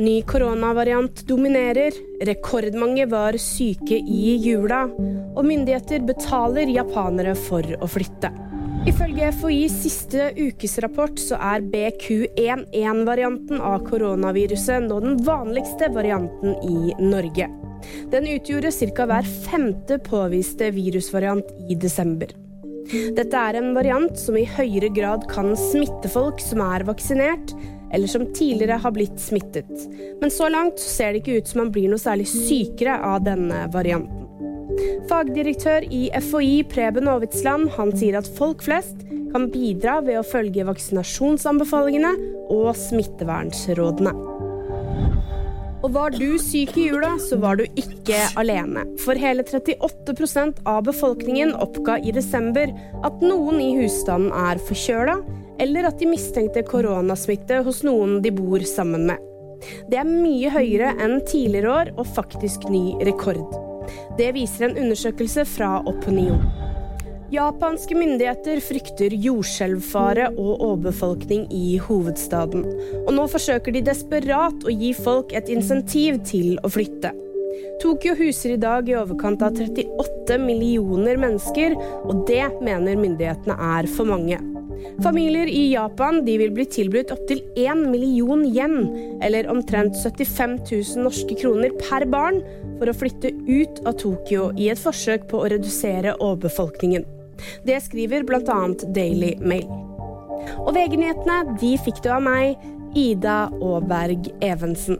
Ny koronavariant dominerer, rekordmange var syke i jula, og myndigheter betaler japanere for å flytte. Ifølge FHIs siste ukesrapport så er BQ11-varianten av koronaviruset nå den vanligste varianten i Norge. Den utgjorde ca. hver femte påviste virusvariant i desember. Dette er en variant som i høyere grad kan smitte folk som er vaksinert, eller som tidligere har blitt smittet. Men så langt ser det ikke ut som man blir noe særlig sykere av denne varianten. Fagdirektør i FHI Preben Aavitsland han sier at folk flest kan bidra ved å følge vaksinasjonsanbefalingene og smittevernrådene. Og var du syk i jula, så var du ikke alene. For hele 38% av befolkningen oppga i desember at noen i husstanden er forkjøla, eller at de mistenkte koronasmitte hos noen de bor sammen med. Det er mye høyere enn tidligere år, og faktisk ny rekord. Det viser en undersøkelse fra Opinion. Japanske myndigheter frykter jordskjelvfare og overbefolkning i hovedstaden. Og nå forsøker de desperat å gi folk et insentiv til å flytte. Tokyo huser i dag i overkant av 38 millioner mennesker, og det mener myndighetene er for mange. Familier i Japan vil bli tilbudt opptil 1 million yen, eller omtrent 75 000 norske kroner per barn, for å flytte ut av Tokyo i et forsøk på å redusere overbefolkningen. Det skriver bl.a. Daily Mail. Og VG-nyhetene de fikk du av meg, Ida Aaberg Evensen.